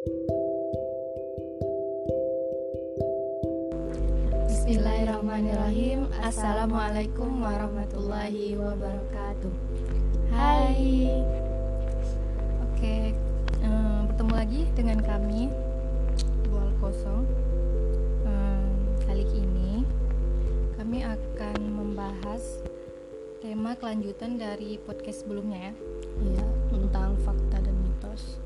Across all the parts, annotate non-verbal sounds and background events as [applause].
Bismillahirrahmanirrahim. Assalamualaikum warahmatullahi wabarakatuh. Hai. Oke um, Bertemu lagi dengan kami Bual Kosong. Um, Kali ini Kami akan membahas Tema kelanjutan dari podcast sebelumnya ya. Iya, tentang fakta dan mitos.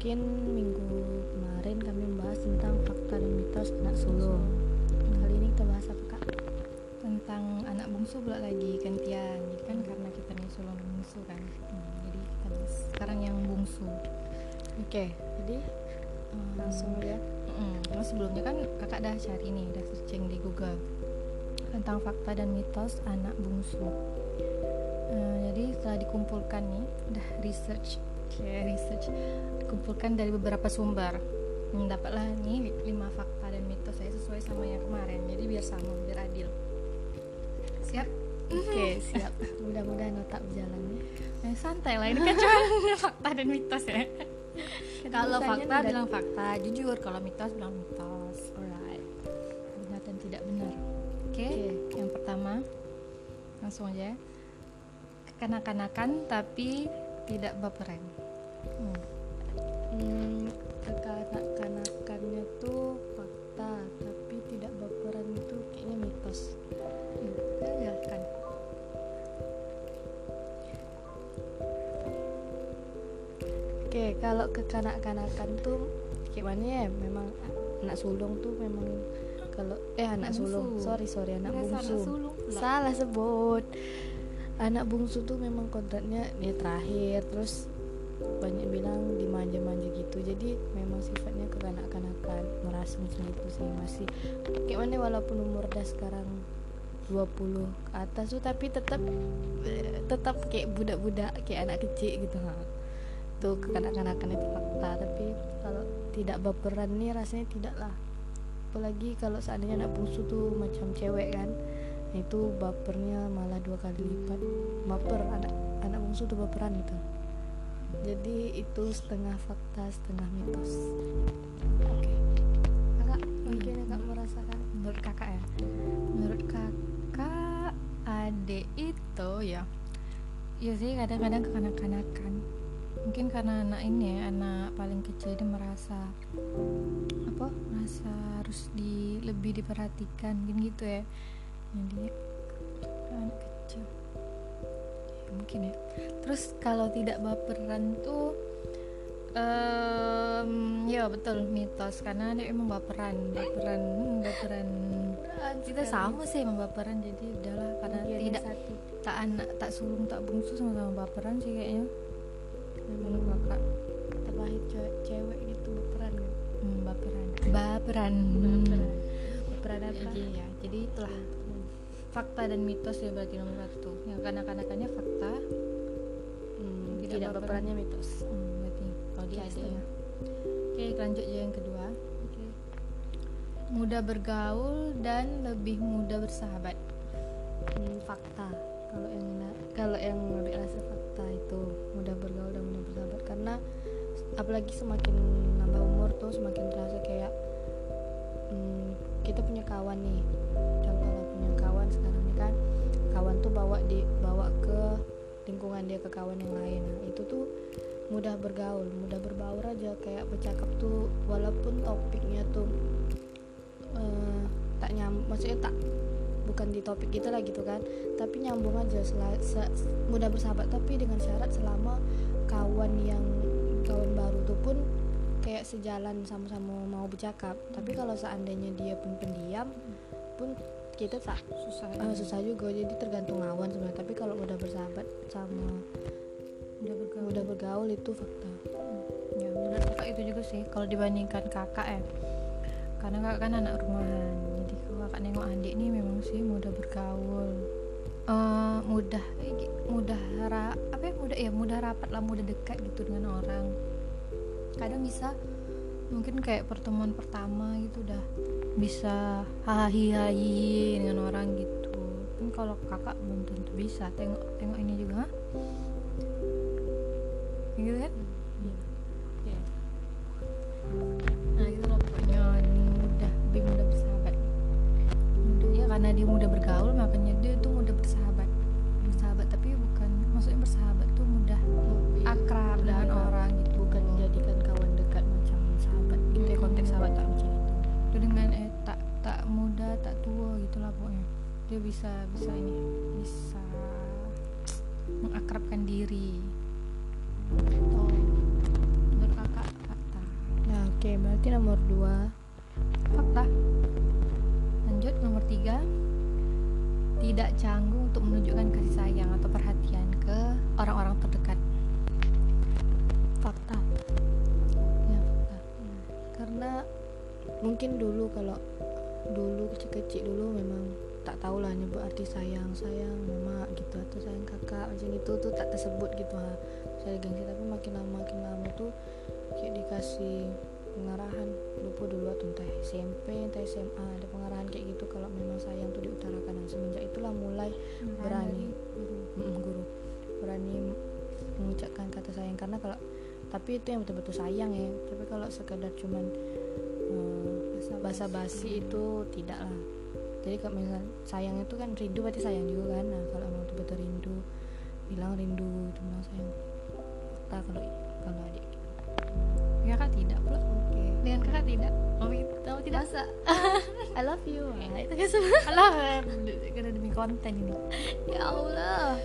Mungkin minggu kemarin kami membahas tentang fakta dan mitos anak sulung. Kali ini kita bahas apa kak? Tentang anak bungsu pula lagi gantian Jadi kan karena kita nih sulung bungsu kan Hmm, Jadi kita bahas sekarang yang bungsu Oke, jadi Hmm, langsung ya. Mm, nah, sebelumnya kan kakak dah cari nih, dah searching di Google tentang fakta dan mitos anak bungsu. Eh, jadi setelah dikumpulkan nih, dah research, kayak research, dikumpulkan dari beberapa sumber. Hmm, dapatlah nih li- lima fakta dan mitos saya sesuai sama yang kemarin. Jadi biar sama, biar adil. Siap? Oke, siap. [laughs] Mudah-mudahan otak berjalan ya. Eh, santai lah, ini [laughs] kan cuma [laughs] fakta dan mitos ya. Kalau fakta bilang fakta, jujur. Kalau mitos bilang mitos. Alright. Benar dan tidak benar. Oke. Oke. Yang pertama, langsung aja. Kekanak-kanakan tapi tidak baperan. Kekanak-kanakan tuh gimana ya? Memang anak sulung tuh memang kalau eh anak Anak sulung. bungsu. Sorry, sorry anak Biasa anak bungsu. sulung pula. Salah sebut. Anak bungsu tuh memang kodratnya dia terakhir, terus banyak bilang dimanja-manja gitu. Jadi memang sifatnya kekanak-kanakan, merasa macam itu sih masih kayak mana walaupun umur dah sekarang 20 ke atas tuh tapi tetap tetap kayak budak-budak kayak anak kecil gitu ha tuh kekanak-kanakan itu fakta tapi kalau tidak baperan nih rasanya tidak lah apalagi kalau seandainya anak bungsu tuh macam cewek kan nah itu bapernya malah dua kali lipat baper anak anak bungsu tuh baperan gitu jadi itu setengah fakta setengah mitos oke kakak mungkin kakak merasakan Menurut kakak ya. Menurut kakak adik itu ya. Iya sih kadang-kadang kekanak-kanakan. Mungkin karena anak ini ya, anak paling kecil dia merasa apa? Merasa harus di lebih diperhatikan mungkin gitu ya. Jadi anak kecil. Ya, mungkin ya. Terus kalau tidak baperan tuh em ya betul mitos karena dia emang baperan baperan hmm, baperan kita sama sih emang baperan jadi udahlah karena tidak satu tak anak tak sulung tak bungsu sama-sama baperan sih kayaknya memang kakak terlahir cewek, cewek gitu baperan kan? hmm, baperan. Baperan. Baperan. Baperan apa? Jadi ya jadi itulah. Hmm. fakta dan mitos ya berarti nomor satu. Yang kanak-kanakannya fakta. Hmm, Tidak tidak, baperan. baperannya mitos. Hmm, berarti kalau dia ada. setengah. oke lanjut aja yang kedua. Oke. mudah bergaul dan lebih mudah bersahabat. Hmm, fakta. Kalau yang kalau yang lebih rasa fakta itu mudah bergaul dan mudah bersahabat. Karena apalagi semakin nambah umur tuh semakin terasa kayak hmm, kita punya kawan nih. Contoh lah punya kawan sekarang nih kan. Kawan tuh bawa di bawa ke lingkungan dia ke kawan yang lain. Nah, itu tuh mudah bergaul mudah berbaur aja kayak bercakap tuh. Walaupun topiknya tuh eh, tak nyam maksudnya tak bukan di topik kita lah gitu kan. Tapi nyambung aja se- mudah bersahabat tapi dengan syarat selama kawan yang kawan baru tuh pun kayak sejalan sama-sama mau bercakap. Tapi kalau seandainya dia pun pendiam pun kita tak susah eh, susah juga. Jadi tergantung lawan sebenarnya. Tapi kalau udah bersahabat sama mudah bergaul. udah bergaul itu fakta. Ya menurut kakak itu juga sih kalau dibandingkan kakak ya. Karena kakak kan anak rumahan nengok adik nih memang sih mudah bergaul. Eh, mudah eh, mudah ra, apa ya mudah ya mudah rapat lah mudah dekat gitu dengan orang. Kadang bisa mungkin kayak pertemuan pertama gitu udah bisa hahaha dengan orang gitu. Kan kalau kakak belum tentu bisa tengok tengok ini juga gitu kan mengakrabkan diri. Oh menurut kakak fakta. Ya oke berarti nomor dua. Fakta. Lanjut nomor tiga. Tidak canggung untuk menunjukkan kasih sayang atau perhatian ke orang-orang terdekat. Fakta. Ya fakta. Karena mungkin dulu kalau dulu kecil-kecil dulu memang tak tahu lah nyebut arti sayang sayang mama gitu atau sayang kakak macam itu tuh tak tersebut gitu ha. Saya gengsi tapi makin lama makin lama tuh kayak dikasih pengarahan. Lupa dulu waktu entah SMP entah SMA ada pengarahan kayak gitu kalau memang sayang tuh diutarakan. Dan semenjak itulah mulai berani. Mm, guru. Berani mengucapkan kata sayang. Karena kalau tapi itu yang betul-betul sayang ya. Tapi kalau sekedar cuman eh, basa-basi. itu tidak lah jadi kalau misal sayang itu kan rindu berarti sayang juga kan. Nah kalau emang betul-betul rindu bilang rindu itu bilang sayang. Tak kalau kalau adik. Kakak tidak pula oke dengan kakak tidak. Mau tahu tidak? Masa? [laughs] I love you nah, itu kan sebenarnya alah [laughs] karena demi konten ini. Ya Allah.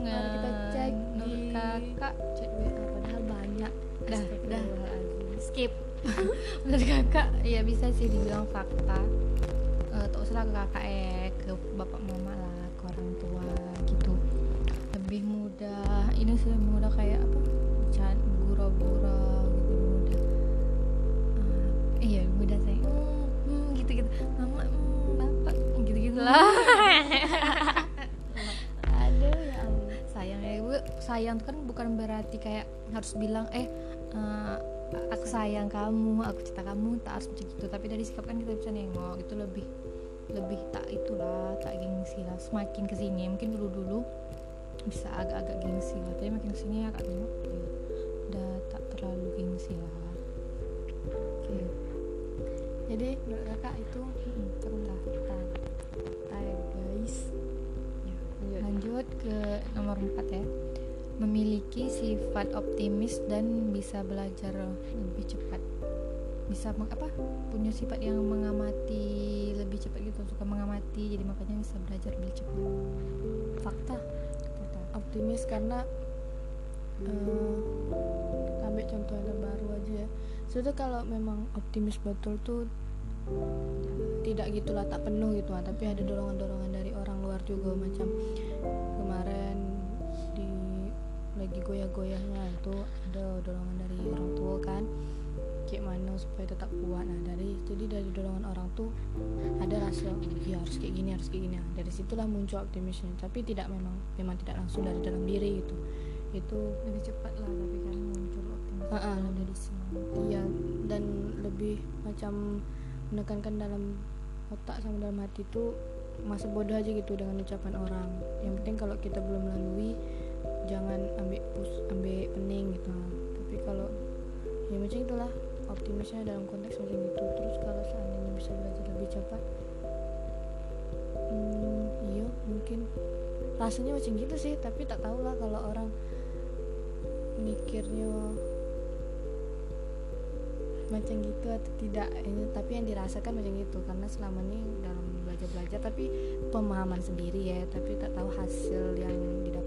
Mari kita cek di kakak cek WA padahal banyak. Dah, Astagfirullahaladzim. skip. [laughs] Menurut kakak ya bisa sih dibilang fakta Lah ke kakak eh ke bapak mama lah ke orang tua gitu. Lebih mudah ini sih lebih mudah kayak apa can gurau-gurau gitu mudah. Eh, iya mudah saya hmm, hmm, gitu gitu mama hmm, bapak gitu gitu lah [laughs] aduh ya Allah sayang ya ibu sayang tuh kan bukan berarti kayak harus bilang eh eh, aku sayang kamu aku cinta kamu tak harus macam gitu. Tapi dari sikap kan kita bisa nengok itu lebih lebih tak itulah tak gengsi lah. Semakin ke sini mungkin dulu dulu bisa agak-agak gengsi lah. Tapi makin ke sini agak tengok. Ya udah tak terlalu gengsi lah. Oke. Jadi menurut kakak itu fakta ya guys. Ya, lanjut. lanjut ke nomor 4 ya. Memiliki sifat optimis dan bisa belajar lebih cepat bisa meng- apa punya sifat yang mengamati lebih cepat gitu suka mengamati jadi makanya bisa belajar lebih cepat Fakta Kata. optimis karena kita ambil contoh yang terbaru aja ya. Sudah kalau memang optimis betul tuh tidak gitulah tak penuh gitu lah tapi ada dorongan-dorongan dari orang luar juga macam kemarin di lagi goyah-goyahnya itu ada dorongan dari orang tua kan kayak mana supaya tetap kuat. Nah dari jadi dari dorongan orang tuh ada rasa oh, iya harus kayak gini harus kayak gini. Nah, dari situlah muncul optimisnya tapi tidak memang memang tidak langsung dari dalam diri gitu. Itu lebih cepat lah tapi kan muncul optimis ah, kalau lebih- dari semangat iya dan lebih macam menekankan dalam otak sama dalam hati itu masa bodoh aja gitu dengan ucapan orang. Yang penting kalau kita belum melalui jangan ambil pus ambil pening gitu. Tapi kalau ya macam itulah optimisnya dalam konteks macam itu. Terus kalau seandainya bisa belajar lebih cepat hmm, iya mungkin. Rasanya macam gitu sih tapi tak tahu lah kalau orang mikirnya macam gitu atau tidak. Ini tapi yang dirasakan macam gitu karena selama ini dalam belajar belajar tapi pemahaman sendiri ya tapi tak tahu hasil yang didapat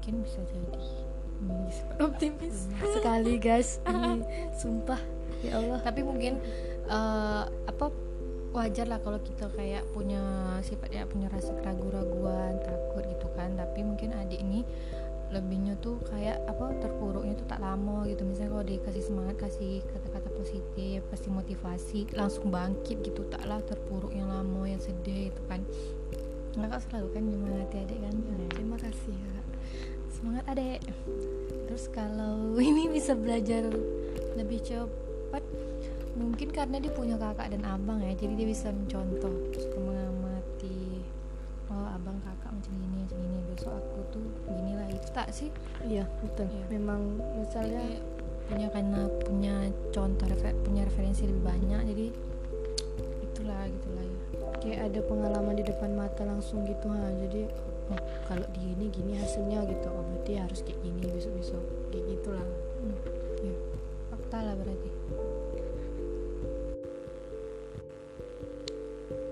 mungkin bisa jadi. Sifat optimis. sekali guys. Ini [laughs] sumpah. Ya Allah. Tapi mungkin eh, apa wajar lah kalau kita kayak punya sifat ya punya rasa keraguan-raguan takut gitu kan. Tapi mungkin adik ini lebihnya tuh kayak apa terpuruknya tuh tak lama gitu. Misalnya kalau dikasih semangat kasih kata-kata positif kasih motivasi langsung bangkit gitu. Taklah terpuruk yang lama yang sedih itu kan. Kakak selalu kan nyemangati adik kan? Ya, terima kasih ya. Semangat adek terus kalau [laughs] ini bisa belajar lebih cepat mungkin karena dia punya kakak dan abang ya jadi dia bisa mencontoh suka mengamati oh abang kakak macam gini macam gini besok aku tuh begini lah. Itu tak sih? Iya betul. Iya. memang misalnya Kayak punya karena punya contoh refer- punya referensi lebih banyak jadi [tsk] itulah gitulah ya. kayak ada pengalaman di depan mata langsung gitu ha. Jadi oh kalau di ini gini hasilnya gitu. Oh berarti harus kayak gini besok besok kayak gitulah. Hmm, iya. fakta lah berarti.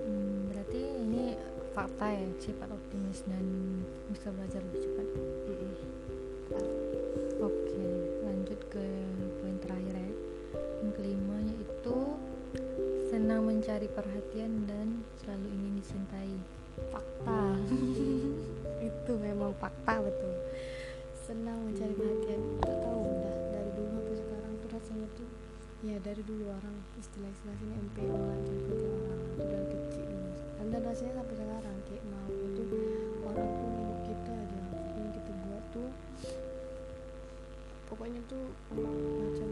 Hmm, berarti ini fakta ya sifat optimis dan bisa belajar lebih cepat. Mm-mm. oke lanjut ke poin terakhir ya. Yang kelima yaitu senang mencari perhatian dan selalu ingin dicintai. Fakta itu memang fakta betul. Senang mencari perhatian tak tahu udah dari dulu sampai sekarang tuh rasanya tuh ya dari dulu orang istilah-istilah sini MPO lah jemput orang itu dari kecil. Dan, dan rasanya sampai sekarang kayak mau itu orang tuh nengok kita aja yang kita buat tuh pokoknya tuh macam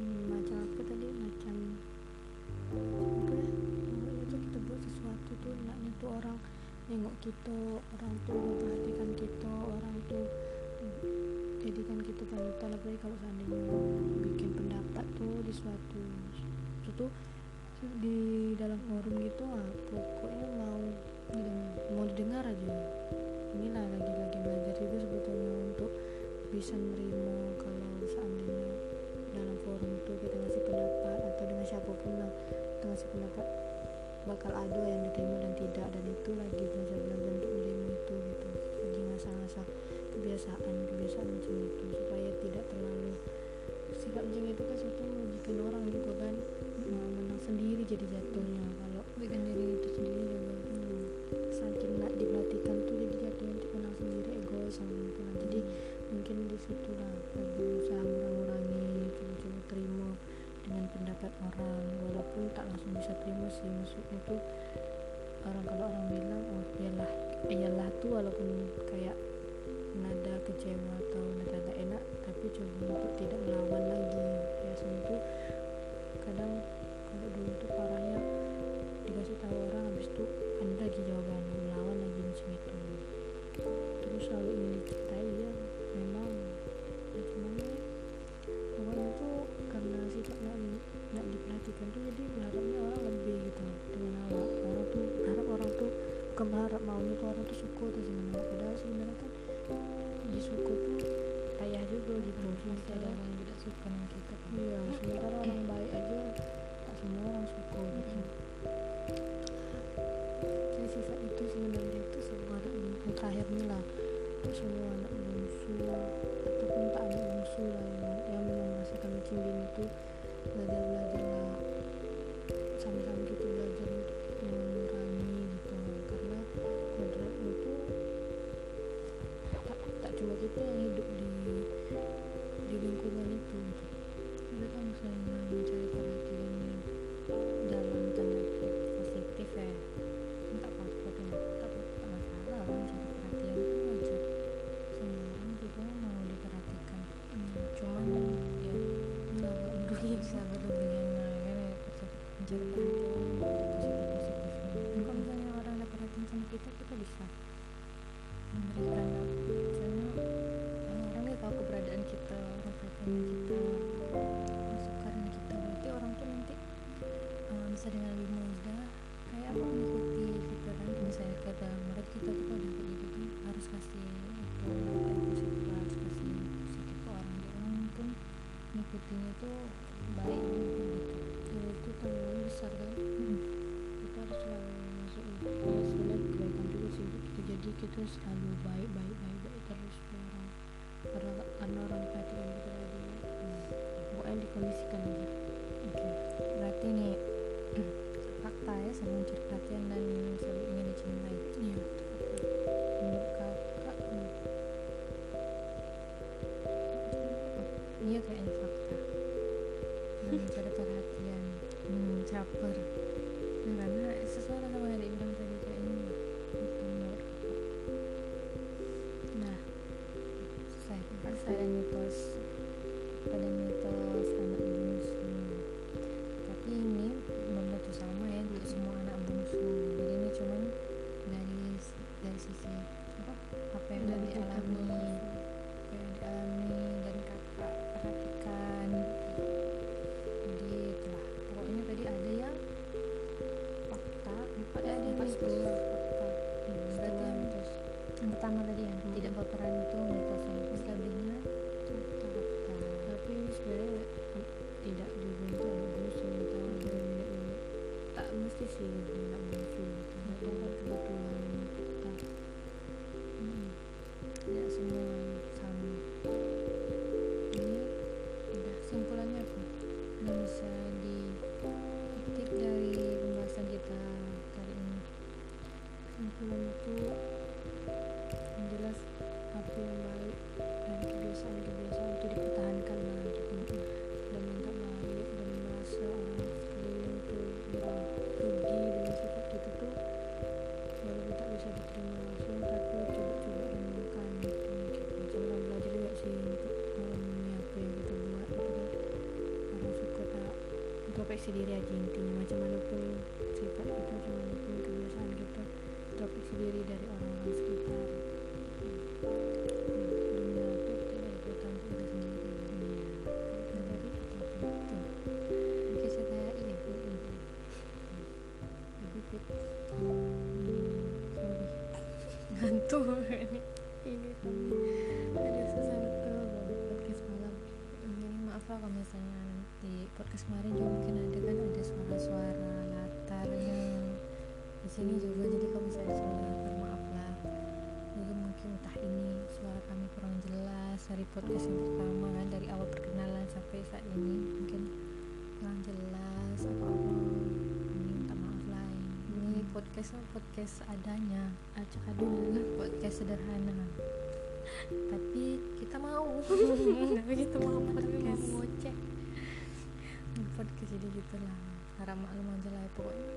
hmm, macam apa tadi macam apa ya pokoknya tuh kita buat sesuatu tuh naknya tuh orang nengok kita orang tuh memperhatikan kita orang tuh jadikan kita panutan apalagi kalau seandainya bikin pendapat tuh di suatu suatu di dalam forum gitu ah pokoknya mau mau didengar aja. Inilah lagi-lagi belajar juga sebetulnya untuk bisa menerima kalau seandainya dalam forum itu kita ngasih pendapat atau dengan siapa pun lah kita ngasih pendapat bakal ada yang diterima dan tidak dan itu lagi belajar belajar untuk menerima itu gitu. Lagi ngasah-ngasah kebiasaan kebiasaan macam itu supaya tidak terlalu sikap macam itu kan suatu merugikan orang juga kan. Nah, menang sendiri jadi jatuhnya kalau bikin diri itu sendiri juga. Hmm, saking nak diperhatikan tuh jadi jatuhnya untuk menang sendiri egois sama lingkungan jadi mungkin di sih maksudnya tuh orang kalau orang bilang oh iyalah iyalah tuh walaupun kayak nada kecewa atau nada enak tapi coba untuk tidak melawan lagi lah. Sama-sama bisa dengan lebih mudah kayak apa mengikuti gitu kan. Misalnya kata mereka kita tuh kalau dapat gitu tuh harus kasih apa yang positif harus kasih positif ke orang orang pun ngikutinya tuh baik gitu. Ya itu tanggungan besar kan Hmm. kita harus selalu masuk itu sebenarnya kebaikan juga sih kita jadi kita selalu baik baik baik baik terus ke orang karena karena orang perhatikan kita lagi hmm. pokoknya dikondisikan aja. Oke, berarti nih sendiri aja intinya. Macam mana pun sifat kita macam mana pun kebiasaan kita introspeksi diri dari podcast adanya. Acak dulu podcast sederhana. Tapi kita mau. [laughs] Kita mau podcast. Mau cek podcast jadi gitulah. Harap maklum aja lah ya pokoknya.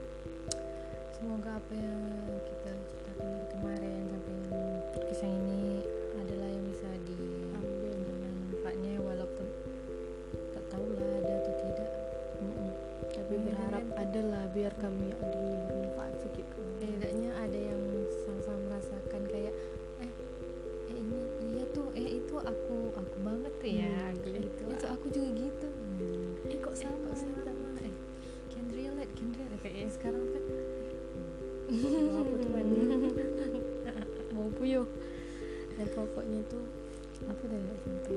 Semoga apa yang kita ceritakan dari kemarin sampai yang podcast yang ini adalah yang bisa diambil dengan manfaatnya walaupun tak tahu lah ada atau tidak. Mm -mm. tapi berharap adalah biar kami ada yang sedikit. Eh, sama sama. eh can relate can relate. Kayaknya sekarang kan. [laughs] Mau puyuh. Dan pokoknya tuh apa dari nggak sampai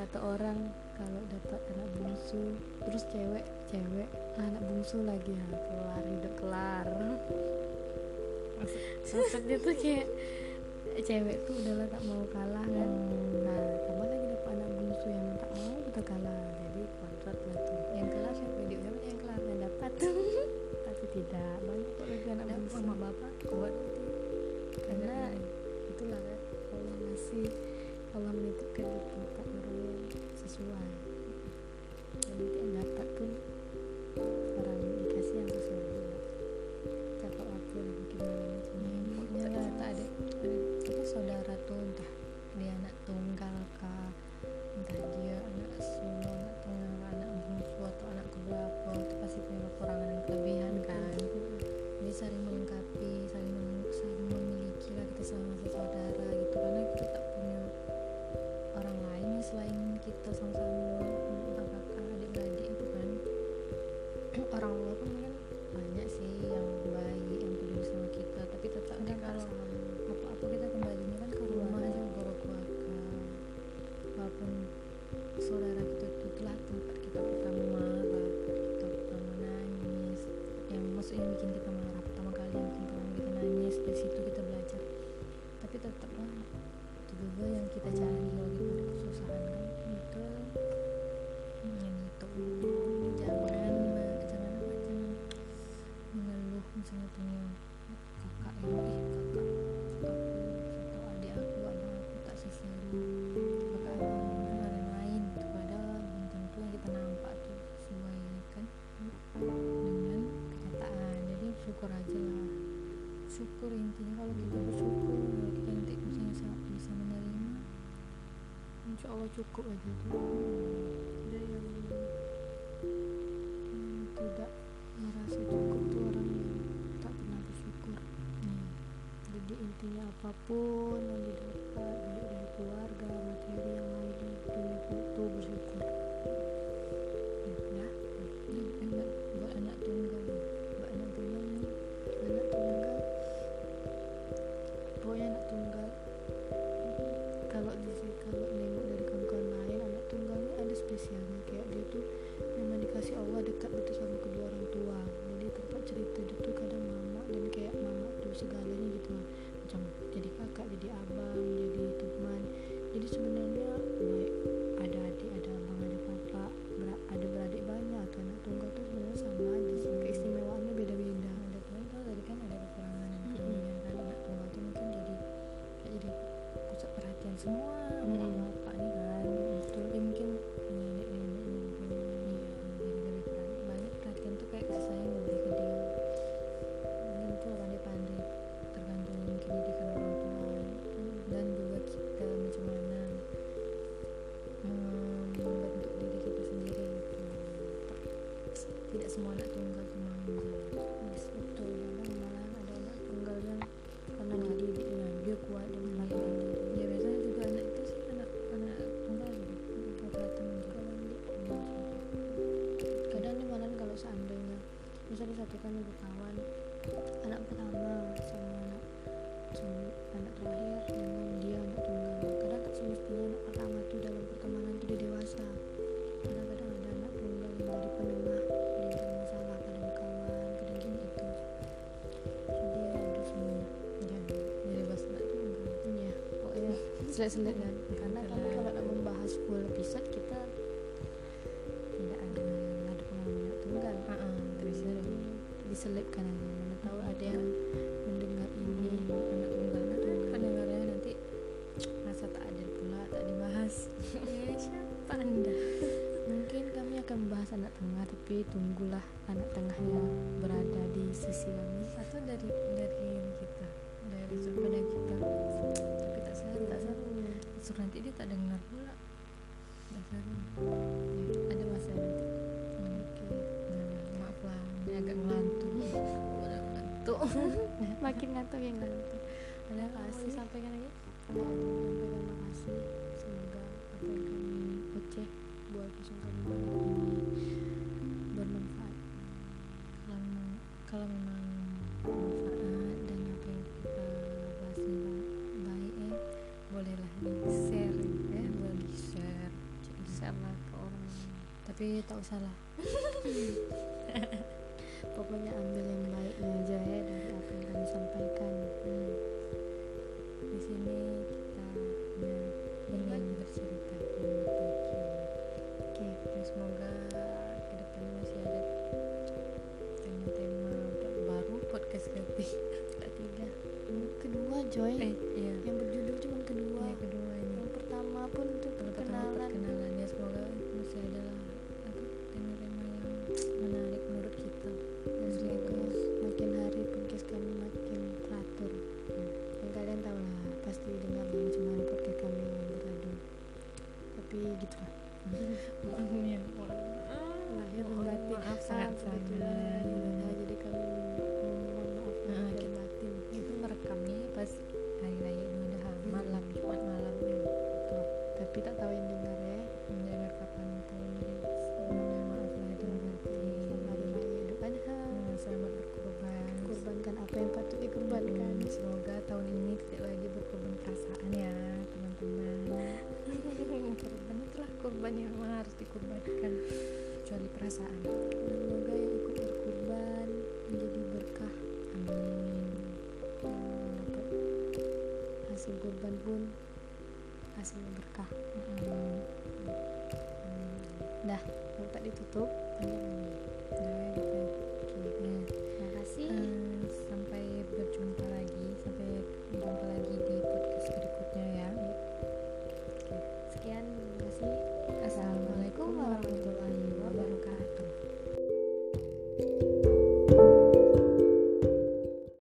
kata orang kalau dapat anak bungsu terus cewek cewek anak bungsu lagi ya kelar hidup kelar. Maksudnya tuh kayak cewek tuh udahlah tak mau kalah kan. Nah sama kalah. Jadi kontrak lagi yang kelasnya video PDU yang kelas yang dapat. [laughs] Pasti tidak banyak kok lagi anak bangsa. sama bapak kuat. Karena itulah kan Allah ngasih Allah menitipkan di tempat orang yang sesuai. saya sendiri kan. Karena kamu kalau nggak membahas full episode kita tidak ada ada pengalaman tunggal. Uh -uh, terus diselipkan aja. [laughs] makin ngantuk yang ngantuk. Ada kasih sampaikan lagi? Terima kasih semoga apa yang kami receh buat kesungguhan malam ini bermanfaat. Kalau kalau memang bermanfaat dan apa yang eh, kita bahas baik eh bolehlah di share ya eh, boleh di share di share lah ke orang. Tapi tak usah lah [laughs] [laughs] pokoknya ambil yang Chuối đi. yang patut dikembalikan. Hmm, semoga tahun ini tidak lagi berkorban perasaan ya teman-teman. [laughs] Korban itulah korban yang harus dikorbankan. Kecuali perasaan. Semoga yang ikut berkorban menjadi berkah. Amin. Hasil korban pun hasil berkah. Hmm. hmm. dah tak ditutup amin.